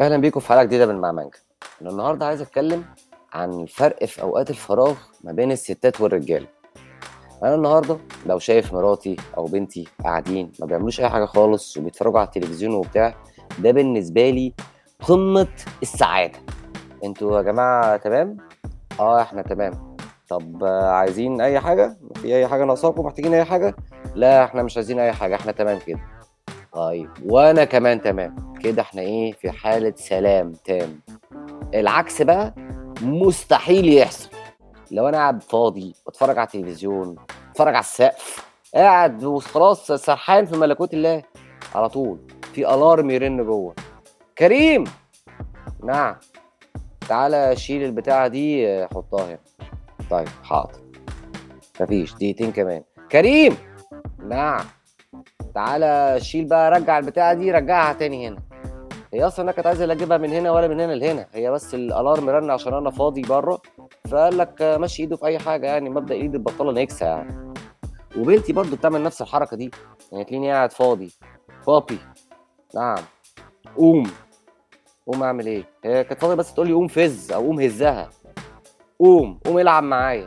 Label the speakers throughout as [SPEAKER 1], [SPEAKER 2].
[SPEAKER 1] أهلا بيكم في حلقة جديدة من مع مانجا. أنا النهارده عايز أتكلم عن الفرق في أوقات الفراغ ما بين الستات والرجاله أنا النهارده لو شايف مراتي أو بنتي قاعدين ما بيعملوش أي حاجة خالص وبيتفرجوا على التلفزيون وبتاع ده بالنسبة لي قمة السعادة. أنتوا يا جماعة تمام؟ آه إحنا تمام. طب عايزين أي حاجة؟ في أي حاجة ناقصاكم؟ محتاجين أي حاجة؟ لا إحنا مش عايزين أي حاجة. إحنا تمام كده. طيب وأنا كمان تمام. كده إحنا إيه في حالة سلام تام. العكس بقى مستحيل يحصل. لو أنا قاعد فاضي بتفرج على التلفزيون بتفرج على السقف قاعد وخلاص سرحان في ملكوت الله على طول في الارم يرن جوه. كريم! نعم. تعالى شيل البتاعة دي حطها هنا. طيب حاضر. مفيش دقيقتين كمان. كريم! نعم. تعالى شيل بقى رجع البتاعة دي رجعها تاني هنا. هي أصلا أنا كانت عايزة لا اجيبها من هنا ولا من هنا لهنا. هي بس الألارم رن عشان أنا فاضي بره. فقال لك مشي إيده في أي حاجة يعني مبدأ إيد البطالة نكسه يعني. وبنتي برضو بتعمل نفس الحركة دي. يعني تلاقيني قاعد فاضي. بابي. نعم. قوم. قوم أعمل إيه؟ هي كانت فاضية بس تقول لي قوم فز أو قوم هزها. قوم. قوم العب معايا.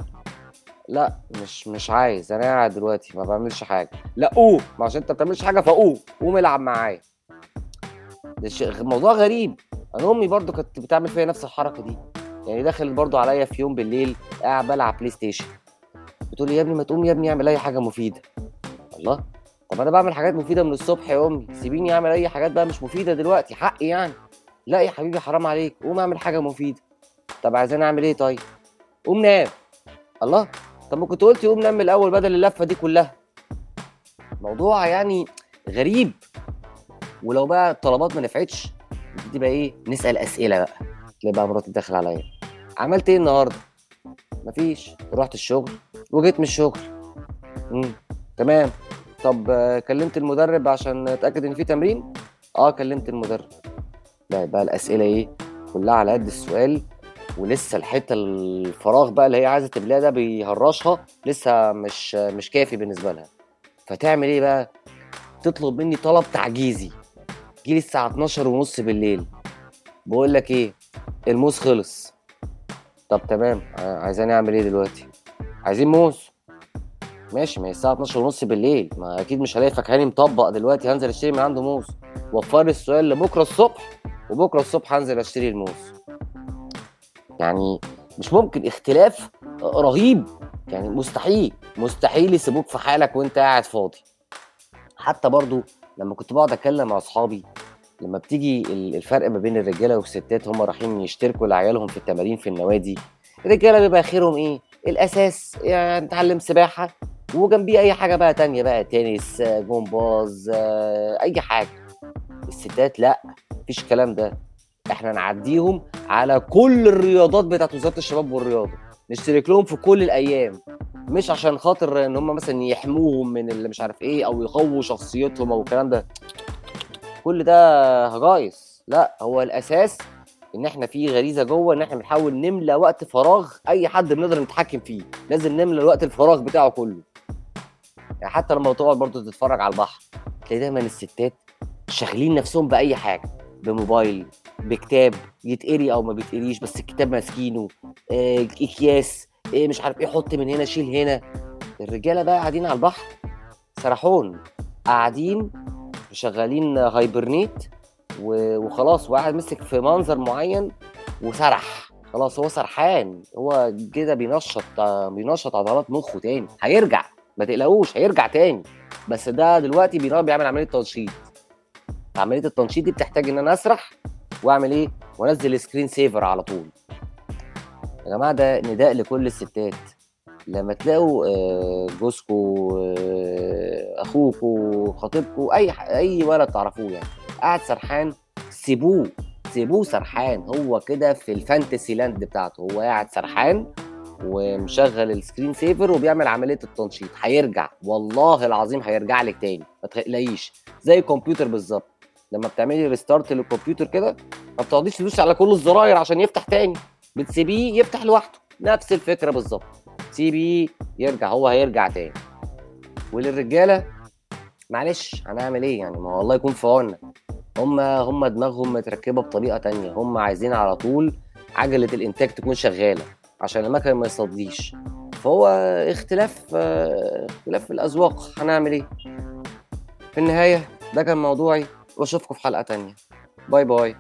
[SPEAKER 1] لا مش مش عايز. أنا قاعد دلوقتي ما بعملش حاجة. لا قوم ما عشان أنت ما بتعملش حاجة فقوم قوم العب معايا. ده شيء موضوع غريب. أنا أمي برضو كانت بتعمل فيا نفس الحركة دي. يعني دخلت برضو عليا في يوم بالليل قاعد بلعب PlayStation بتقول لي يا ابني ما تقوم يا ابني اعمل أي حاجة مفيدة. الله. طب أنا بعمل حاجات مفيدة من الصبح يا أمي. سيبيني أعمل أي حاجات بقى مش مفيدة دلوقتي حقي يعني. لا يا حبيبي حرام عليك. قوم اعمل حاجة مفيدة. طب عايزين أعمل إيه طيب؟ قوم نام. الله. طب ما كنت قلت قوم نام الأول بدل اللفة دي كلها. موضوع يعني غريب. ولو بقى الطلبات ما نفعتش نبتدي بقى إيه؟ نسأل أسئلة بقى. تلاقي بقى مراتي داخل عليا. عملت إيه النهارده؟ مفيش. رحت الشغل وجيت من الشغل. امم تمام. طب كلمت المدرب عشان أتأكد إن في تمرين؟ آه كلمت المدرب. لا بقى الأسئلة إيه؟ كلها على قد السؤال. ولسه الحتة الفراغ بقى اللي هي عايزة تملاها ده بيهرشها لسه مش مش كافي بالنسبة لها. فتعمل إيه بقى؟ تطلب مني طلب تعجيزي. جيلي الساعة 12 ونص بالليل. بقول لك إيه؟ الموز خلص. طب تمام. ع- عايزاني أعمل إيه دلوقتي؟ عايزين موز. ماشي ما هي الساعة 12 ونص بالليل. ما أكيد مش هلاقي فكهاني مطبق دلوقتي هنزل أشتري من عنده موز. وفر السؤال لبكرة الصبح. وبكرة الصبح هنزل أشتري الموز. يعني مش ممكن اختلاف رهيب. يعني مستحيل مستحيل يسيبوك في حالك وانت قاعد فاضي. حتى برضو لما كنت بقعد اتكلم مع اصحابي لما بتيجي ال- الفرق ما بين الرجالة والستات هم رايحين يشتركوا لعيالهم في التمارين في النوادي الرجالة بيبقى خيرهم إيه؟ الأساس. يعني نتعلم سباحة وجنبيه أي حاجة بقى تانية بقى تنس جمباز أي حاجة. الستات لأ مفيش الكلام ده. إحنا نعديهم على كل الرياضات بتاعت وزارة الشباب والرياضة. نشترك لهم في كل الأيام. مش عشان خاطر إن هم مثلا يحموهم من اللي مش عارف إيه أو يقووا شخصيتهم أو الكلام ده. كل ده هجايص لا هو الأساس إن إحنا في غريزة جوه إن إحنا بنحاول نملى وقت فراغ أي حد بنقدر نتحكم فيه. لازم نملى الوقت الفراغ بتاعه كله. يعني حتى لما تقعد برضه تتفرج على البحر تلاقي دايما الستات شاغلين نفسهم بأي حاجة. بموبايل بكتاب يتقري أو ما بيتقريش بس الكتاب ماسكينه. آه، أكياس إيه مش عارف إيه حط من هنا شيل هنا. الرجالة بقى قاعدين على البحر سرحون. قاعدين شغالين hibernate وخلاص وقاعد مسك في منظر معين وسرح. خلاص هو سرحان. هو كده بينشط بينشط عضلات مخه تاني. هيرجع. ما تقلقوش هيرجع تاني. بس ده دلوقتي بيعمل عملية تنشيط. عملية التنشيط دي بتحتاج إن أنا أسرح واعمل إيه؟ وانزل screen saver على طول. يا جماعة ده نداء لكل الستات. لما تلاقوا آه، جوزكوا آه، اخوكوا خطيبكوا اي اي ولد تعرفوه يعني قاعد سرحان سيبوه سيبوه سرحان. هو كده في ال fantasy land بتاعته. هو قاعد سرحان ومشغل ال screen saver وبيعمل عملية التنشيط. هيرجع. والله العظيم هيرجع لك تاني. ما تقلقيش زي الكمبيوتر بالظبط. لما بتعملي restart للكمبيوتر كده ما بتقعديش تدوسي على كل الزراير عشان يفتح تاني. بتسيبيه يفتح لوحده. نفس الفكرة بالظبط. سيبيه يرجع هو هيرجع تاني. وللرجالة معلش هنعمل إيه يعني؟ ما هو الله يكون في عوننا. هم هم دماغهم متركبة بطريقة تانية. هم عايزين على طول عجلة الإنتاج تكون شغالة عشان المكن ما يصديش فهو اختلاف اختلاف في الأذواق. هنعمل إيه؟ في النهاية ده كان موضوعي. وأشوفكم في حلقة تانية. باي باي.